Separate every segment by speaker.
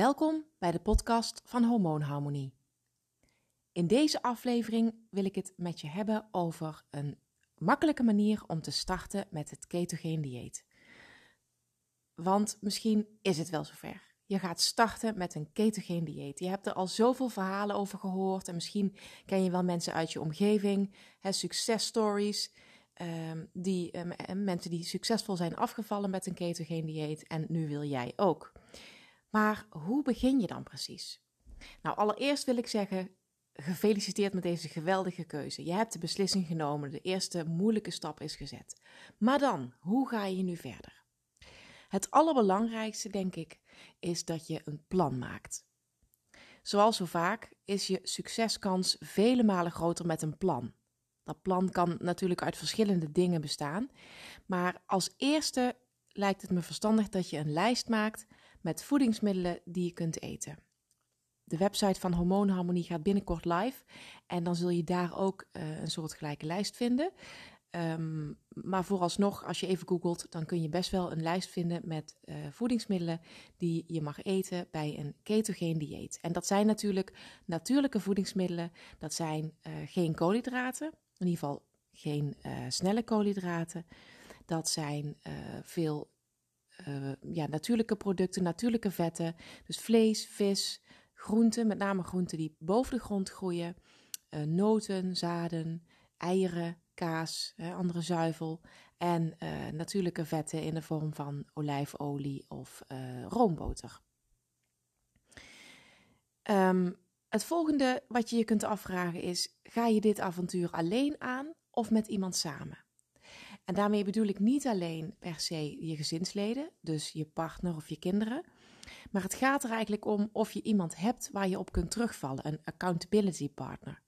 Speaker 1: Welkom bij de podcast van Hormoonharmonie. In deze aflevering wil ik het met je hebben over een makkelijke manier om te starten met het ketogeen dieet. Want misschien is het wel zover. Je gaat starten met een ketogeen dieet. Je hebt er al zoveel verhalen over gehoord en misschien ken je wel mensen uit je omgeving, successtories, um, die, um, mensen die succesvol zijn afgevallen met een ketogeen dieet en nu wil jij ook. Maar hoe begin je dan precies? Nou, allereerst wil ik zeggen, gefeliciteerd met deze geweldige keuze. Je hebt de beslissing genomen, de eerste moeilijke stap is gezet. Maar dan, hoe ga je nu verder? Het allerbelangrijkste, denk ik, is dat je een plan maakt. Zoals zo vaak is je succeskans vele malen groter met een plan. Dat plan kan natuurlijk uit verschillende dingen bestaan, maar als eerste lijkt het me verstandig dat je een lijst maakt met voedingsmiddelen die je kunt eten. De website van Hormoonharmonie gaat binnenkort live en dan zul je daar ook uh, een soortgelijke lijst vinden. Um, maar vooralsnog, als je even googelt, dan kun je best wel een lijst vinden met uh, voedingsmiddelen die je mag eten bij een ketogeen dieet. En dat zijn natuurlijk natuurlijke voedingsmiddelen. Dat zijn uh, geen koolhydraten, in ieder geval geen snelle koolhydraten. Dat zijn veel uh, ja, natuurlijke producten, natuurlijke vetten. Dus vlees, vis, groenten, met name groenten die boven de grond groeien. Uh, noten, zaden, eieren, kaas, hè, andere zuivel. En uh, natuurlijke vetten in de vorm van olijfolie of roomboter. Um, het volgende wat je je kunt afvragen is: ga je dit avontuur alleen aan of met iemand samen? En daarmee bedoel ik niet alleen per se je gezinsleden, dus je partner of je kinderen. Maar het gaat er eigenlijk om of je iemand hebt waar je op kunt terugvallen, een accountability partner.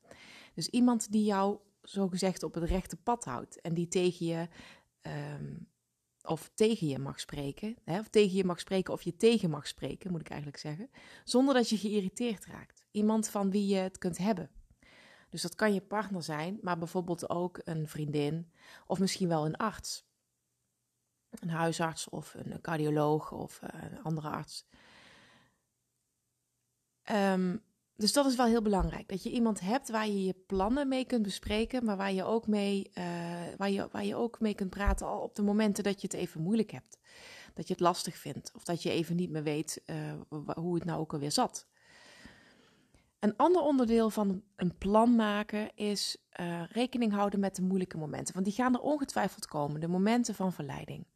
Speaker 1: Dus iemand die jou zogezegd op het rechte pad houdt en die tegen je um, of tegen je mag spreken, hè, of tegen je mag spreken of je tegen mag spreken, moet ik eigenlijk zeggen, zonder dat je geïrriteerd raakt. Iemand van wie je het kunt hebben. Dus dat kan je partner zijn, maar bijvoorbeeld ook een vriendin of misschien wel een arts. Een huisarts of een cardioloog of eh, een andere arts. Um, dus dat is wel heel belangrijk. Dat je iemand hebt waar je je plannen mee kunt bespreken, maar waar je ook mee, uh, waar je, waar je ook mee kunt praten al op de momenten dat je het even moeilijk hebt. Dat je het lastig vindt of dat je even niet meer weet uh, hoe het nou ook alweer zat. Een ander onderdeel van een plan maken is uh, rekening houden met de moeilijke momenten. Want die gaan er ongetwijfeld komen, de momenten van verleiding.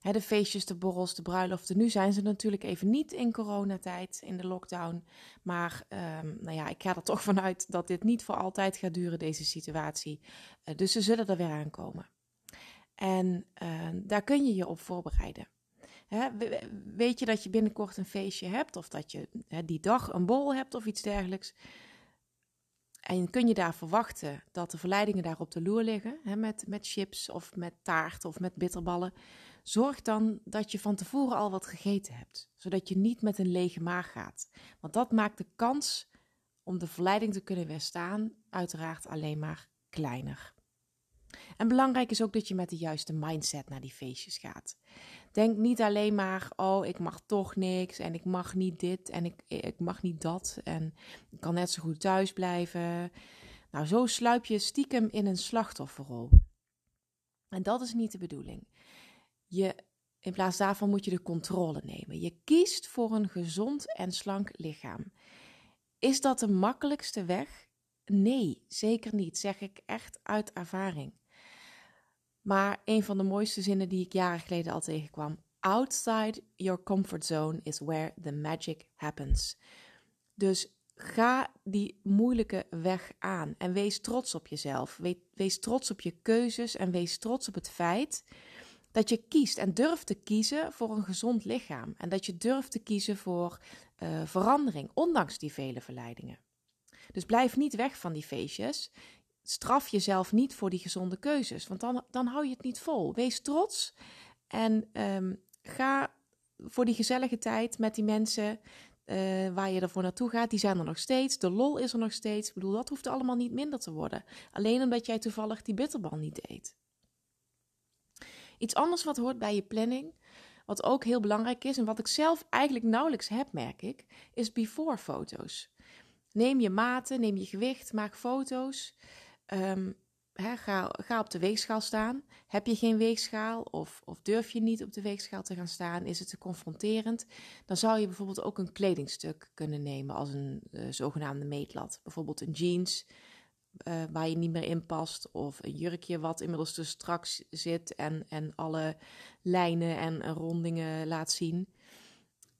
Speaker 1: De feestjes, de borrels, de bruiloften. Nu zijn ze natuurlijk even niet in coronatijd, in de lockdown. Maar um, nou ja, ik ga er toch vanuit dat dit niet voor altijd gaat duren, deze situatie. Uh, dus ze zullen er weer aankomen. En uh, daar kun je je op voorbereiden weet je dat je binnenkort een feestje hebt of dat je die dag een bol hebt of iets dergelijks? En kun je daar verwachten dat de verleidingen daar op de loer liggen, met, met chips of met taart of met bitterballen? Zorg dan dat je van tevoren al wat gegeten hebt, zodat je niet met een lege maag gaat. Want dat maakt de kans om de verleiding te kunnen weerstaan uiteraard alleen maar kleiner. En belangrijk is ook dat je met de juiste mindset naar die feestjes gaat. Denk niet alleen maar, oh, ik mag toch niks en ik mag niet dit en ik, ik mag niet dat en ik kan net zo goed thuis blijven. Nou, zo sluip je stiekem in een slachtofferrol. En dat is niet de bedoeling. Je, in plaats daarvan moet je de controle nemen. Je kiest voor een gezond en slank lichaam. Is dat de makkelijkste weg? Nee, zeker niet, zeg ik echt uit ervaring. Maar een van de mooiste zinnen die ik jaren geleden al tegenkwam: Outside your comfort zone is where the magic happens. Dus ga die moeilijke weg aan en wees trots op jezelf. Wees trots op je keuzes en wees trots op het feit dat je kiest en durft te kiezen voor een gezond lichaam. En dat je durft te kiezen voor uh, verandering, ondanks die vele verleidingen. Dus blijf niet weg van die feestjes straf jezelf niet voor die gezonde keuzes, want dan, dan hou je het niet vol. Wees trots en um, ga voor die gezellige tijd met die mensen uh, waar je ervoor naartoe gaat. Die zijn er nog steeds, de lol is er nog steeds. Ik bedoel, dat hoeft allemaal niet minder te worden. Alleen omdat jij toevallig die bitterbal niet eet. Iets anders wat hoort bij je planning wat ook heel belangrijk is en wat ik zelf eigenlijk nauwelijks heb, merk ik, is before foto's. Neem je maten, neem je gewicht, maak foto's. Ehm, ga, ga op de weegschaal staan. Heb je geen weegschaal of, of durf je niet op de weegschaal te gaan staan? Is het te confronterend? Dan zou je bijvoorbeeld ook een kledingstuk kunnen nemen als een uh, zogenaamde meetlat. Bijvoorbeeld een jeans uh, waar je niet meer in past. Of een jurkje wat inmiddels te strak zit en, en alle lijnen en, rondingen laat zien.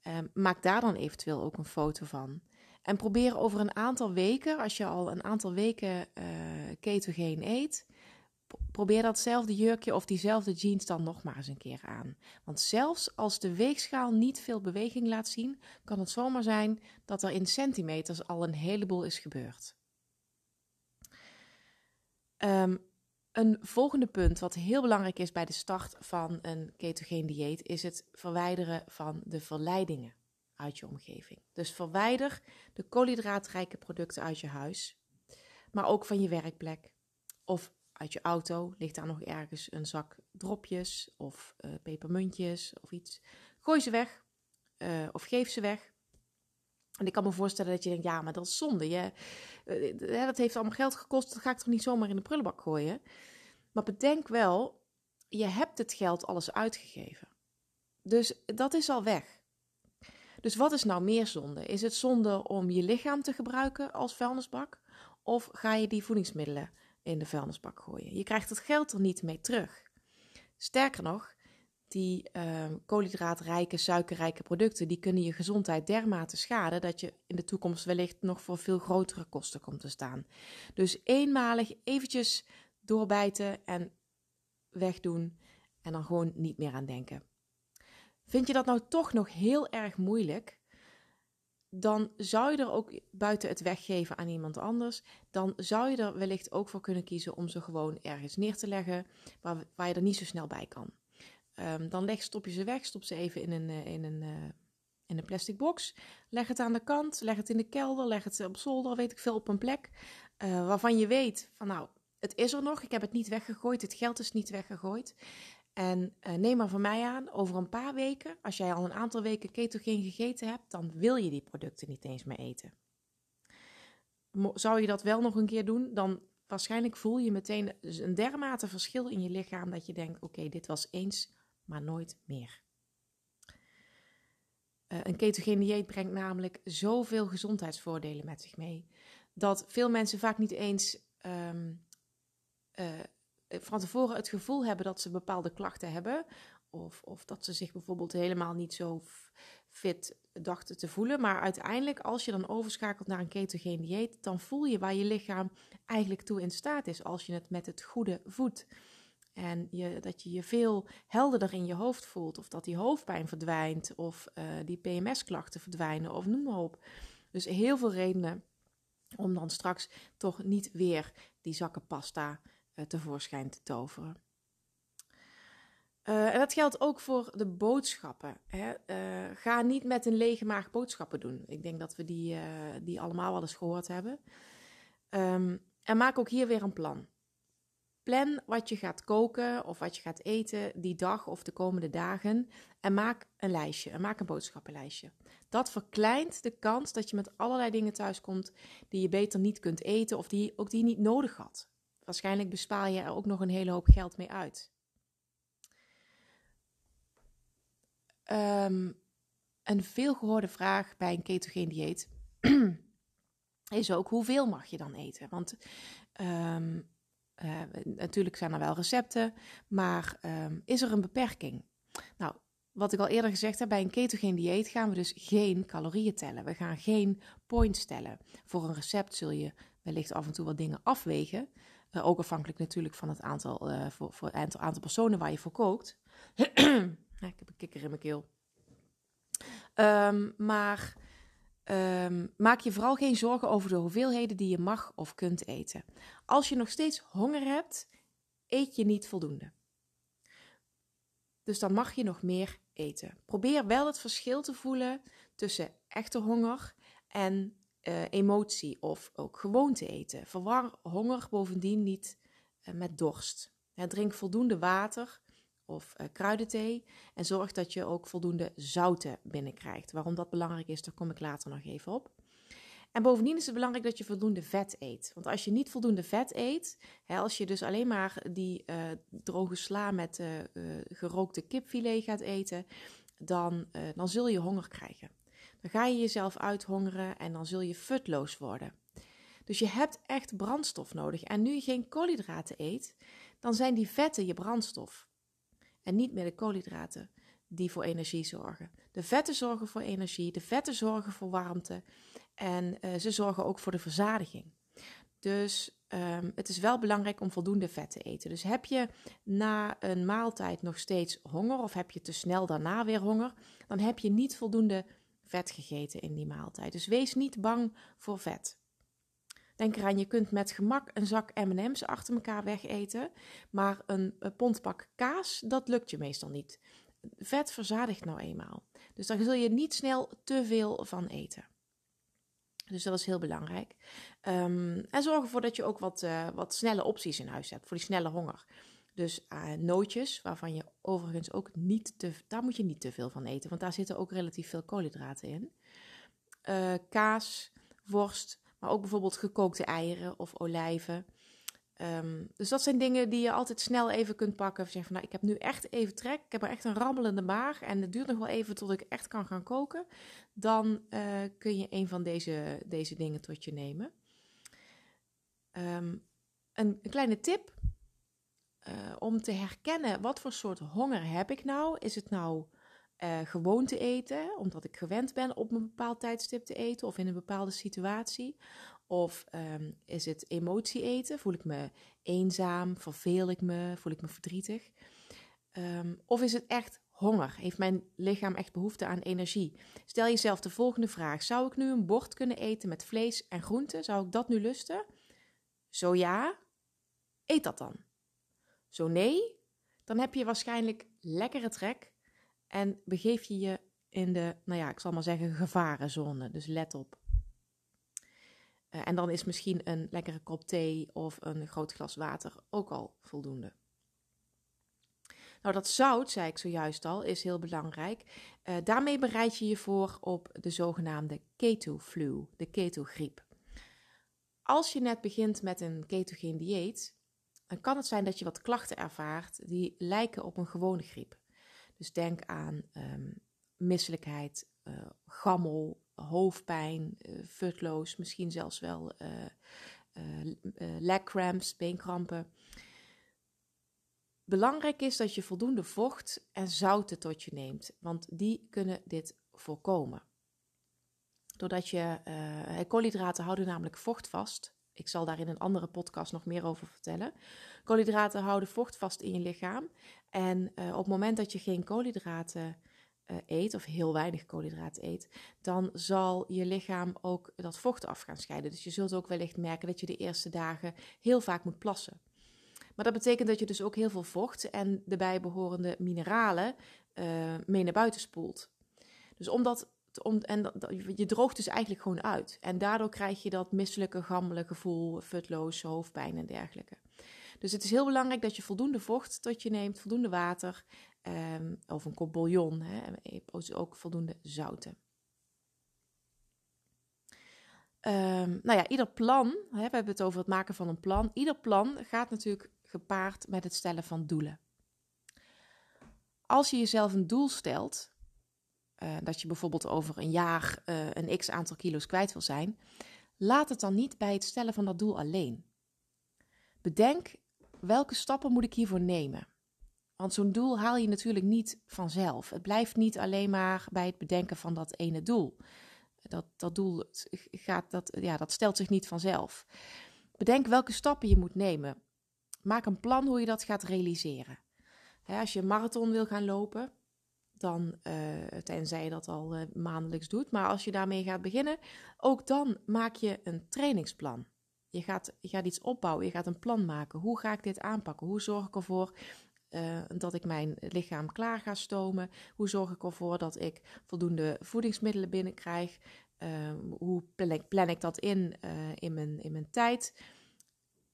Speaker 1: Uh, maak daar dan eventueel ook een foto van. En probeer over een aantal weken, als je al een aantal weken uh, ketogeen eet, probeer datzelfde jurkje of diezelfde jeans dan nog maar eens een keer aan. Want zelfs als de weegschaal niet veel beweging laat zien, kan het zomaar zijn dat er in centimeters al een heleboel is gebeurd. Um, een volgende punt wat heel belangrijk is bij de start van een ketogeen dieet is het verwijderen van de verleidingen uit je omgeving. Dus verwijder de koolhydraatrijke producten uit je huis, maar ook van je werkplek of uit je auto. Ligt daar nog ergens een zak dropjes of uh, pepermuntjes of iets? Gooi ze weg uh, of geef ze weg. En ik kan me voorstellen dat je denkt, ja, maar dat is zonde. Je, uh, dat heeft allemaal geld gekost, dat ga ik toch niet zomaar in de prullenbak gooien. Maar bedenk wel, je hebt het geld alles uitgegeven. Dus dat is al weg. Dus wat is nou meer zonde? Is het zonde om je lichaam te gebruiken als vuilnisbak? Of ga je die voedingsmiddelen in de vuilnisbak gooien? Je krijgt het geld er niet mee terug. Sterker nog, die uh, koolhydraatrijke, suikerrijke producten, die kunnen je gezondheid dermate schaden dat je in de toekomst wellicht nog voor veel grotere kosten komt te staan. Dus eenmalig eventjes doorbijten en wegdoen en dan gewoon niet meer aan denken. Vind je dat nou toch nog heel erg moeilijk? Dan zou je er ook buiten het weggeven aan iemand anders, dan zou je er wellicht ook voor kunnen kiezen om ze gewoon ergens neer te leggen waar, waar je er niet zo snel bij kan. Um, dan leg, stop je ze weg, stop ze even in een, eh, in, een, uh, in een plastic box. Leg het aan de kant, leg het in de kelder, leg het op zolder, weet ik veel, op een plek uh, waarvan je weet van nou, het is er nog, ik heb het niet weggegooid, het geld is niet weggegooid. En uh, neem maar van mij aan, over een paar weken, als jij al een aantal weken ketogeen gegeten hebt, dan wil je die producten niet eens meer eten. Zou je dat wel nog een keer doen, dan waarschijnlijk voel je meteen een dermate verschil in je lichaam dat je denkt: oké, dit was eens, maar nooit meer. Uh, een ketogeen dieet brengt namelijk zoveel gezondheidsvoordelen met zich mee, dat veel mensen vaak niet eens um, uh, van tevoren het gevoel hebben dat ze bepaalde klachten hebben. Of, of dat ze zich bijvoorbeeld helemaal niet zo fit dachten te voelen. Maar uiteindelijk, als je dan overschakelt naar een ketogeen dieet, dan voel je waar je lichaam eigenlijk toe in staat is als je het met het goede voedt. En je, dat je je veel helderder in je hoofd voelt. Of dat die hoofdpijn verdwijnt. Of uh, die PMS-klachten verdwijnen. Of noem maar op. Dus heel veel redenen om dan straks toch niet weer die zakken pasta tevoorschijn te toveren. Uh, en dat geldt ook voor de boodschappen. Hè. Uh, ga niet met een lege maag boodschappen doen. Ik denk dat we die, die allemaal wel eens gehoord hebben. Um, en maak ook hier weer een plan. Plan wat je gaat koken of wat je gaat eten die dag of de komende dagen. En maak een lijstje. En maak een boodschappenlijstje. Dat verkleint de kans dat je met allerlei dingen thuiskomt die je beter niet kunt eten of die ook die je niet nodig had. Waarschijnlijk bespaar je er ook nog een hele hoop geld mee uit. Um, een veelgehoorde vraag bij een ketogeen dieet is ook hoeveel mag je dan eten? Want um, uh, natuurlijk zijn er wel recepten, maar um, is er een beperking? Nou, wat ik al eerder gezegd heb, bij een ketogeen dieet gaan we dus geen calorieën tellen. We gaan geen points tellen. Voor een recept zul je wellicht af en toe wat dingen afwegen. Uh, ook afhankelijk natuurlijk van het aantal, uh, voor, voor het aantal, personen waar je voor kookt. ik heb een kikker in mijn keel. Um, maar um, maak je vooral geen zorgen over de hoeveelheden die je mag of kunt eten. Als je nog steeds honger hebt, eet je niet voldoende. Dus dan mag je nog meer eten. Probeer wel het verschil te voelen tussen echte honger en uh, emotie of ook gewoonte eten. Verwar honger bovendien niet uh, met dorst. drink voldoende water of uh, kruidenthee. En zorg dat je ook voldoende zouten binnenkrijgt. Waarom dat belangrijk is, daar kom ik later nog even op. En bovendien is het belangrijk dat je voldoende vet eet. Want als je niet voldoende vet eet, als je dus alleen maar die droge sla met gerookte kipfilet gaat eten, dan, dan zul je honger krijgen. Dan ga je jezelf uithongeren en dan zul je futloos worden. Dus je hebt echt brandstof nodig. En nu je geen koolhydraten eet, dan zijn die vetten je brandstof. En niet meer de koolhydraten die voor energie zorgen. De vetten zorgen voor energie, de vetten zorgen voor warmte en uh, ze zorgen ook voor de verzadiging. Dus um, het is wel belangrijk om voldoende vet te eten. Dus heb je na een maaltijd nog steeds honger of heb je te snel daarna weer honger, dan heb je niet voldoende vet gegeten in die maaltijd. Dus wees niet bang voor vet. Denk eraan, je kunt met gemak een zak M&M's achter elkaar wegeten, maar een, een pondpak kaas, dat lukt je meestal niet. Vet verzadigt nou eenmaal. Dus daar zul je niet snel te veel van eten. Dus dat is heel belangrijk. Um, en zorg ervoor dat je ook wat, uh, wat snelle opties in huis hebt voor die snelle honger. Dus uh, nootjes, waarvan je overigens ook niet te, daar moet je niet te veel van eten, want daar zitten ook relatief veel koolhydraten in. Uh, kaas, worst, maar ook bijvoorbeeld gekookte eieren of olijven. Um, dus dat zijn dingen die je altijd snel even kunt pakken. Of zeggen van, nou, ik heb nu echt even trek. Ik heb er echt een rammelende maag. En het duurt nog wel even tot ik echt kan gaan koken. Dan uh, kun je een van deze, deze dingen tot je nemen. Um, een, een, kleine tip. Uh, om te herkennen wat voor soort honger heb ik nou. Is het nou uh, gewoon te eten, omdat ik gewend ben op een bepaald tijdstip te eten of in een bepaalde situatie? Of um, is het emotie eten? Voel ik me eenzaam? Verveel ik me? Voel ik me verdrietig? Um, of is het echt honger? Heeft mijn lichaam echt behoefte aan energie? Stel jezelf de volgende vraag: Zou ik nu een bord kunnen eten met vlees en groenten? Zou ik dat nu lusten? Zo ja, eet dat dan. Zo nee, dan heb je waarschijnlijk lekkere trek en begeef je je in de, nou ja, ik zal maar zeggen, gevarenzone. Dus let op. Uh, en dan is misschien een lekkere kop thee of een groot glas water ook al voldoende. Nou, dat zout, zei ik zojuist al, is heel belangrijk. Uh, daarmee bereid je je voor op de zogenaamde keto-flu, de keto-griep. Als je net begint met een ketogeen dieet, dan kan het zijn dat je wat klachten ervaart die lijken op een gewone griep. Dus denk aan um, misselijkheid, uh, gammel, hoofdpijn, uh, futloos, misschien zelfs wel uh, leg cramps, beenkrampen. Belangrijk is dat je voldoende vocht en zouten tot je neemt, want die kunnen dit voorkomen. Doordat je koolhydraten houden namelijk vocht vast. Ik zal daar in een andere podcast nog meer over vertellen. Koolhydraten houden vocht vast in je lichaam. En uh, op het moment dat je geen koolhydraten uh, eet, of heel weinig koolhydraten eet, dan zal je lichaam ook dat vocht af gaan scheiden. Dus je zult ook wellicht merken dat je de eerste dagen heel vaak moet plassen. Maar dat betekent dat je dus ook heel veel vocht en de bijbehorende mineralen uh, mee naar buiten spoelt. Dus omdat om, en je droogt dus eigenlijk gewoon uit. En daardoor krijg je dat misselijke, gammele gevoel, futloos, hoofdpijn en dergelijke. Dus het is heel belangrijk dat je voldoende vocht tot je neemt, voldoende water um, of een kop bouillon, hè, ook voldoende zouten. Um, nou ja, ieder plan, hè, we hebben het over het maken van een plan. Ieder plan gaat natuurlijk gepaard met het stellen van doelen. Als je jezelf een doel stelt, uh, dat je bijvoorbeeld over een jaar uh, een x aantal kilo's kwijt wil zijn, laat het dan niet bij het stellen van dat doel alleen. Bedenk welke stappen moet ik hiervoor nemen? Want zo'n doel haal je natuurlijk niet vanzelf. Het blijft niet alleen maar bij het bedenken van dat ene doel. Dat, dat doel gaat, dat, ja, dat stelt zich niet vanzelf. Bedenk welke stappen je moet nemen. Maak een plan hoe je dat gaat realiseren. als je een marathon wil gaan lopen, dan, uh, tenzij je dat al uh, maandelijks doet, maar als je daarmee gaat beginnen, ook dan maak je een trainingsplan. Je gaat, gaat iets opbouwen, je gaat een plan maken. Hoe ga ik dit aanpakken? Hoe zorg ik ervoor uh, dat ik mijn lichaam klaar ga stomen? Hoe zorg ik ervoor dat ik voldoende voedingsmiddelen binnenkrijg? Hoe plan ik, plan ik, dat in in, mijn, in mijn tijd?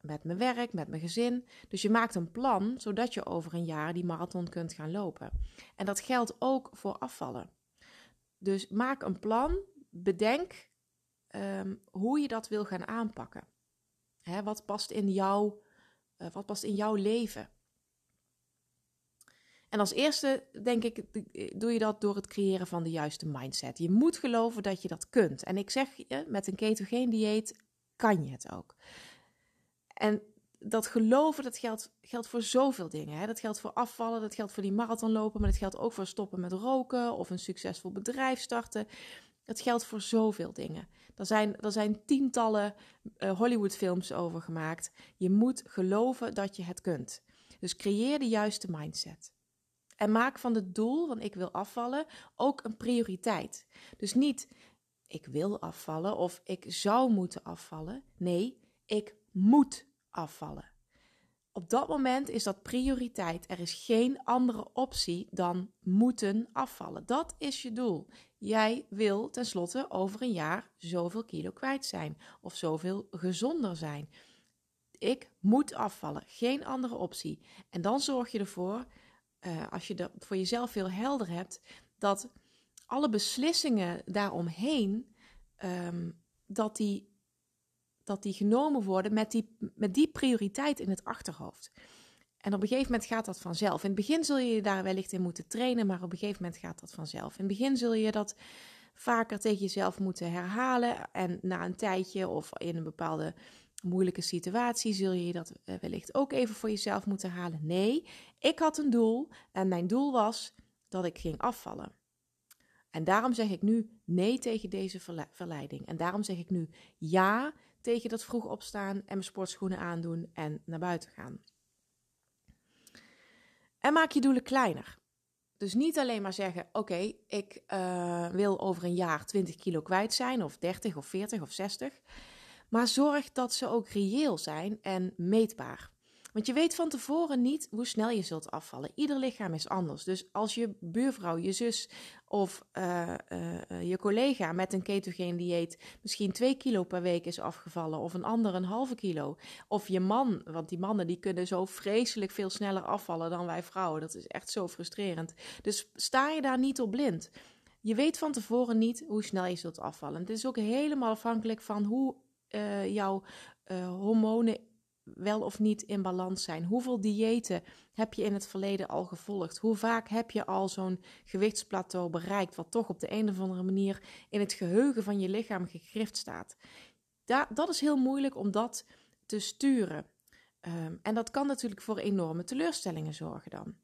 Speaker 1: Met mijn werk, met mijn gezin. Dus je maakt een plan zodat je over een jaar die marathon kunt gaan lopen. En dat geldt ook voor afvallen. Dus maak een plan, bedenk um, hoe je dat wil gaan aanpakken. Hè, wat, past in jouw, uh, wat past in jouw leven? En als eerste, denk ik, doe je dat door het creëren van de juiste mindset. Je moet geloven dat je dat kunt. En ik zeg je, met een ketogeen dieet kan je het ook. En dat geloven, dat geldt, voor zoveel dingen. Hè? Dat geldt voor afvallen, dat geldt voor die marathonlopen, maar dat geldt ook voor stoppen met roken of een succesvol bedrijf starten. Het geldt voor zoveel dingen. Er zijn, er zijn tientallen uh, Hollywoodfilms over gemaakt. Je moet geloven dat je het kunt. Dus creëer de juiste mindset. En maak van het doel, want ik wil afvallen, ook een prioriteit. Dus niet ik wil afvallen of ik zou moeten afvallen. Nee, ik moet afvallen. Op dat moment is dat prioriteit. Er is geen andere optie dan moeten afvallen. Dat is je doel. Jij wil tenslotte over een jaar zoveel kilo kwijt zijn of zoveel gezonder zijn. Ik moet afvallen, geen andere optie. En dan zorg je ervoor, uh, als je dat voor jezelf veel helder hebt, dat alle beslissingen daaromheen, um, dat die dat die genomen worden met die, met die prioriteit in het achterhoofd. En op een gegeven moment gaat dat vanzelf. In het begin zul je je daar wellicht in moeten trainen, maar op een gegeven moment gaat dat vanzelf. In het begin zul je dat vaker tegen jezelf moeten herhalen. En na een tijdje of in een bepaalde moeilijke situatie zul je dat eh, wellicht ook even voor jezelf moeten halen. Nee, ik had een doel en mijn doel was dat ik ging afvallen. En daarom zeg ik nu nee tegen deze verleiding. En daarom zeg ik nu ja tegen dat vroeg opstaan en mijn sportschoenen aandoen en naar buiten gaan. En maak je doelen kleiner. Dus niet alleen maar zeggen: Oké, ik uh, wil over een jaar 20 kilo kwijt zijn, of 30 of 40 of 60. Maar zorg dat ze ook reëel zijn en meetbaar. Want je weet van tevoren niet hoe snel je zult afvallen. Ieder lichaam is anders. Dus als je buurvrouw, je zus of uh, uh, je collega met een ketogeen dieet misschien 2 kilo per week is afgevallen of een ander een halve kilo. Of je man, want die mannen die kunnen zo vreselijk veel sneller afvallen dan wij vrouwen. Dat is echt zo frustrerend. Dus sta je daar niet op blind. Je weet van tevoren niet hoe snel je zult afvallen. Het is ook helemaal afhankelijk van hoe uh, jouw hormonen wel of niet in balans zijn? Hoeveel diëten heb je in het verleden al gevolgd? Hoe vaak heb je al zo'n gewichtsplateau bereikt, wat toch op de een of andere manier in het geheugen van je lichaam gegrift staat? Da dat is heel moeilijk om dat te sturen. Um, en dat kan natuurlijk voor enorme teleurstellingen zorgen dan.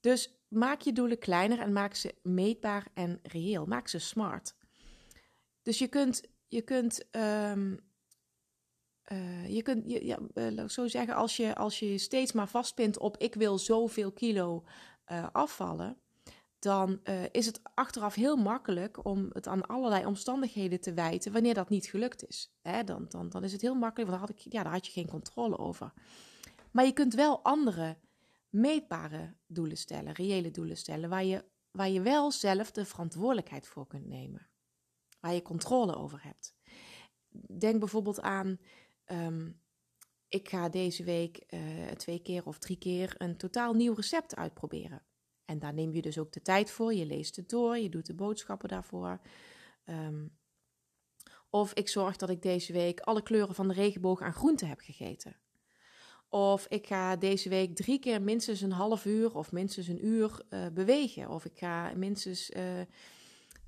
Speaker 1: Dus maak je doelen kleiner en maak ze meetbaar en reëel. Maak ze smart. Dus je kunt, je kunt um, uh, je kunt, ja, uh, zo zeggen, als je, als je steeds maar vastpint op ik wil zoveel kilo uh, afvallen, dan is het achteraf heel makkelijk om het aan allerlei omstandigheden te wijten wanneer dat niet gelukt is. Hè, dan, dan, dan is het heel makkelijk, want daar had, ik, ja, daar had je geen controle over. Maar je kunt wel andere meetbare doelen stellen, reële doelen stellen, waar je, waar je wel zelf de verantwoordelijkheid voor kunt nemen. Waar je controle over hebt. Denk bijvoorbeeld aan um, ik ga deze week uh, twee keer of drie keer een totaal nieuw recept uitproberen. En daar neem je dus ook de tijd voor. Je leest het door, je doet de boodschappen daarvoor. Um, of ik zorg dat ik deze week alle kleuren van de regenboog aan groenten heb gegeten. Of ik ga deze week drie keer minstens een half uur of minstens een uur uh, bewegen. Of ik ga minstens uh,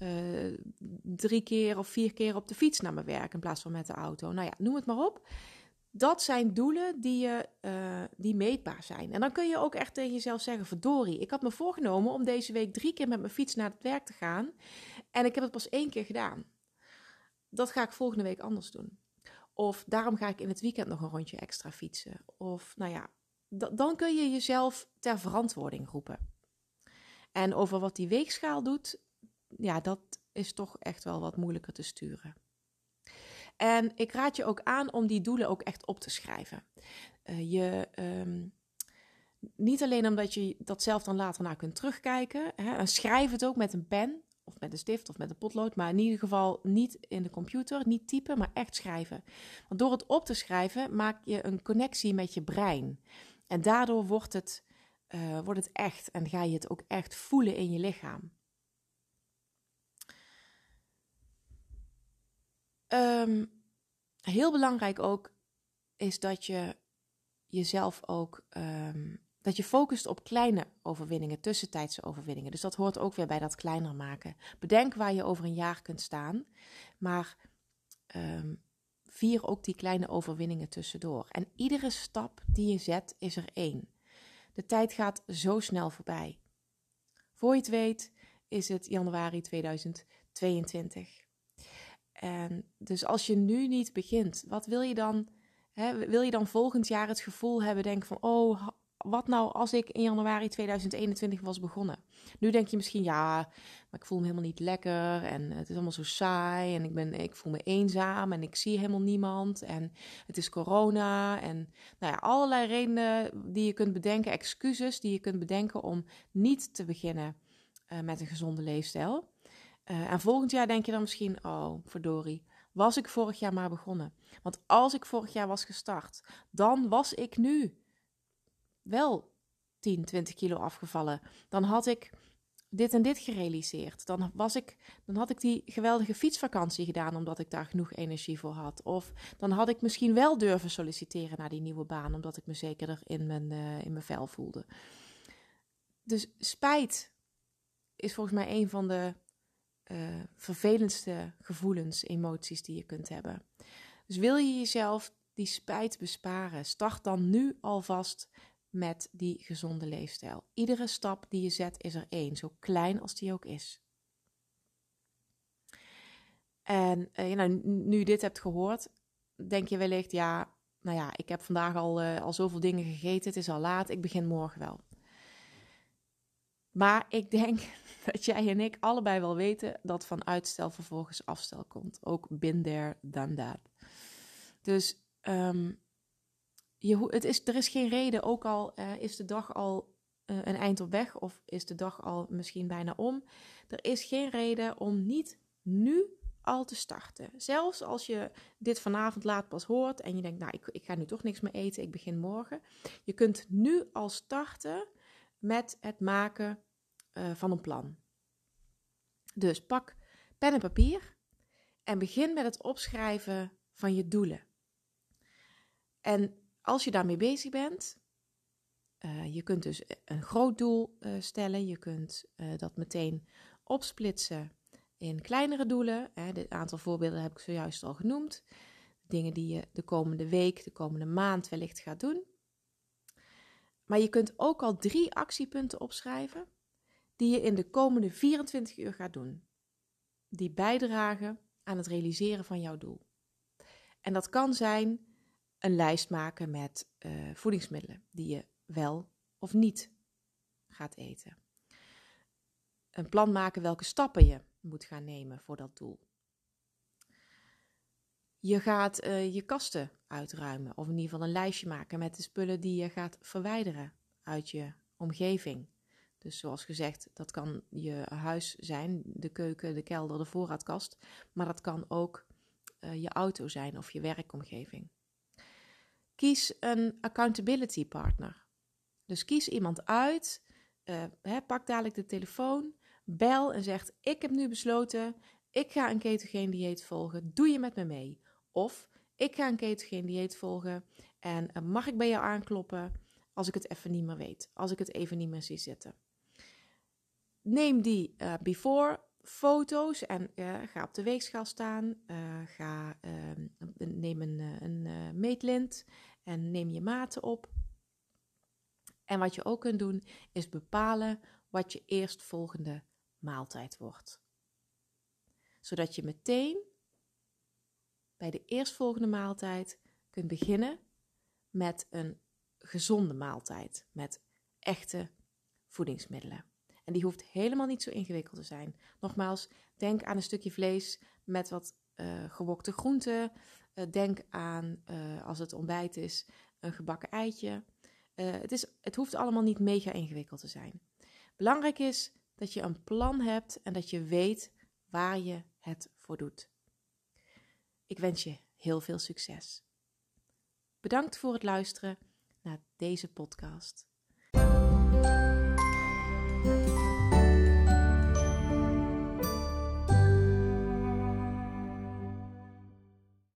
Speaker 1: uh, drie keer of vier keer op de fiets naar mijn werk in plaats van met de auto. Nou ja, noem het maar op. Dat zijn doelen die, je, uh, die meetbaar zijn. En dan kun je ook echt tegen jezelf zeggen: verdorie, ik had me voorgenomen om deze week drie keer met mijn fiets naar het werk te gaan. En ik heb het pas één keer gedaan. Dat ga ik volgende week anders doen. Of daarom ga ik in het weekend nog een rondje extra fietsen. Of nou ja, dan kun je jezelf ter verantwoording roepen. En over wat die weegschaal doet, ja, dat is toch echt wel wat moeilijker te sturen. En ik raad je ook aan om die doelen ook echt op te schrijven. Uh, je, um, niet alleen omdat je dat zelf dan later naar kunt terugkijken. Hè, en schrijf het ook met een pen of met een stift of met een potlood, maar in ieder geval niet in de computer, niet typen, maar echt schrijven. Want door het op te schrijven maak je een connectie met je brein. En daardoor wordt het, uh, wordt het echt en ga je het ook echt voelen in je lichaam. Um, heel belangrijk ook is dat je jezelf ook um, dat je focust op kleine overwinningen, tussentijdse overwinningen. Dus dat hoort ook weer bij dat kleiner maken. Bedenk waar je over een jaar kunt staan, maar um, vier ook die kleine overwinningen tussendoor. En iedere stap die je zet is er één. De tijd gaat zo snel voorbij. Voor je het weet is het januari 2022. En dus als je nu niet begint, wat wil je dan? Hè, wil je dan volgend jaar het gevoel hebben, denk van, oh, wat nou als ik in januari 2021 was begonnen? Nu denk je misschien, ja, maar ik voel me helemaal niet lekker en het is allemaal zo saai en ik, ben, ik voel me eenzaam en ik zie helemaal niemand en het is corona en nou ja, allerlei redenen die je kunt bedenken, excuses die je kunt bedenken om niet te beginnen uh, met een gezonde leefstijl. Uh, en volgend jaar denk je dan misschien, oh verdorie, was ik vorig jaar maar begonnen. Want als ik vorig jaar was gestart, dan was ik nu wel 10, 20 kilo afgevallen. Dan had ik dit en dit gerealiseerd. Dan, was ik, dan had ik die geweldige fietsvakantie gedaan omdat ik daar genoeg energie voor had. Of dan had ik misschien wel durven solliciteren naar die nieuwe baan omdat ik me zekerder in mijn, uh, in mijn vel voelde. Dus spijt is volgens mij een van de uh, vervelendste gevoelens, emoties die je kunt hebben. Dus wil je jezelf die spijt besparen, start dan nu alvast met die gezonde leefstijl. Iedere stap die je zet is er één, zo klein als die ook is. En uh, nu je dit hebt gehoord, denk je wellicht, ja, nou ja, ik heb vandaag al, uh, al zoveel dingen gegeten, het is al laat, ik begin morgen wel. Maar ik denk dat jij en ik allebei wel weten dat van uitstel vervolgens afstel komt. Ook bin there, dan that. Dus um, je, het is, er is geen reden, ook al uh, is de dag al uh, een eind op weg of is de dag al misschien bijna om. Er is geen reden om niet nu al te starten. Zelfs als je dit vanavond laat pas hoort en je denkt, nou, ik, ik ga nu toch niks meer eten, ik begin morgen. Je kunt nu al starten met het maken uh, van een plan. Dus pak pen en papier en begin met het opschrijven van je doelen. En als je daarmee bezig bent, uh, je kunt dus een groot doel stellen. Je kunt dat meteen opsplitsen in kleinere doelen. Hè. Dit aantal voorbeelden heb ik zojuist al genoemd. Dingen die je de komende week, de komende maand wellicht gaat doen. Maar je kunt ook al drie actiepunten opschrijven die je in de komende 24 uur gaat doen. Die bijdragen aan het realiseren van jouw doel. En dat kan zijn een lijst maken met uh, voedingsmiddelen die je wel of niet gaat eten. Een plan maken welke stappen je moet gaan nemen voor dat doel. Je gaat uh, je kasten uitruimen, of in ieder geval een lijstje maken met de spullen die je gaat verwijderen uit je omgeving. Dus zoals gezegd, dat kan je huis zijn, de keuken, de kelder, de voorraadkast, maar dat kan ook uh, je auto zijn of je werkomgeving. Kies een accountability partner. Dus kies iemand uit, uh, hè, pak dadelijk de telefoon, bel en zegt: Ik heb nu besloten, ik ga een ketogeen dieet volgen, doe je met me mee? Of ik ga een ketogeen dieet volgen en uh, mag ik bij jou aankloppen als ik het even niet meer weet, als ik het even niet meer zie zitten? Neem die uh, before foto's en ga op de weegschaal staan. ga, ehm, neem een, een meetlint en neem je maten op. En wat je ook kunt doen, is bepalen wat je eerstvolgende maaltijd wordt. Zodat je meteen bij de eerstvolgende maaltijd kunt beginnen met een gezonde maaltijd, met echte voedingsmiddelen. En die hoeft helemaal niet zo ingewikkeld te zijn. Nogmaals, denk aan een stukje vlees met wat uh, gewokte groenten, eh, denk aan, uh, als het ontbijt is, een gebakken eitje. Het, is, het hoeft allemaal niet mega ingewikkeld te zijn. Belangrijk is dat je een plan hebt en dat je weet waar je het voor doet. Ik wens je heel veel succes. Bedankt voor het luisteren naar deze podcast.